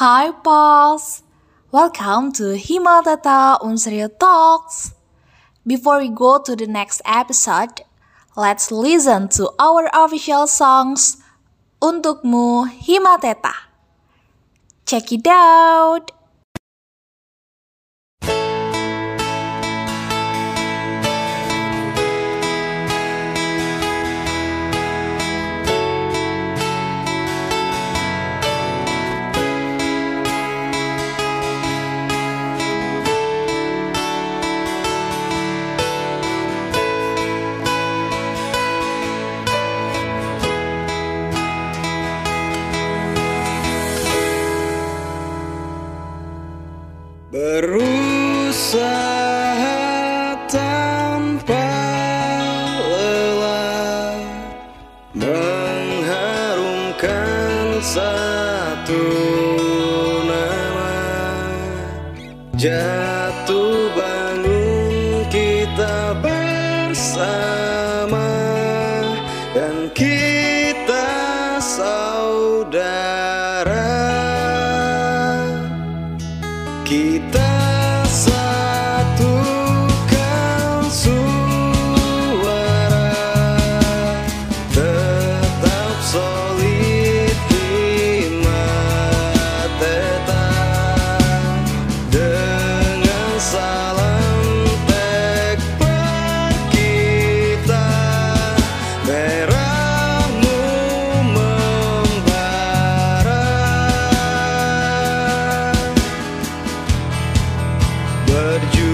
Hi Pals, welcome to Himatata Unsrio Talks. Before we go to the next episode, let's listen to our official songs Untukmu Himateta. Check it out! Berusaha tanpa lelah Mengharumkan satu nama. Jatuh bangun kita bersama Dan kita saudara Did you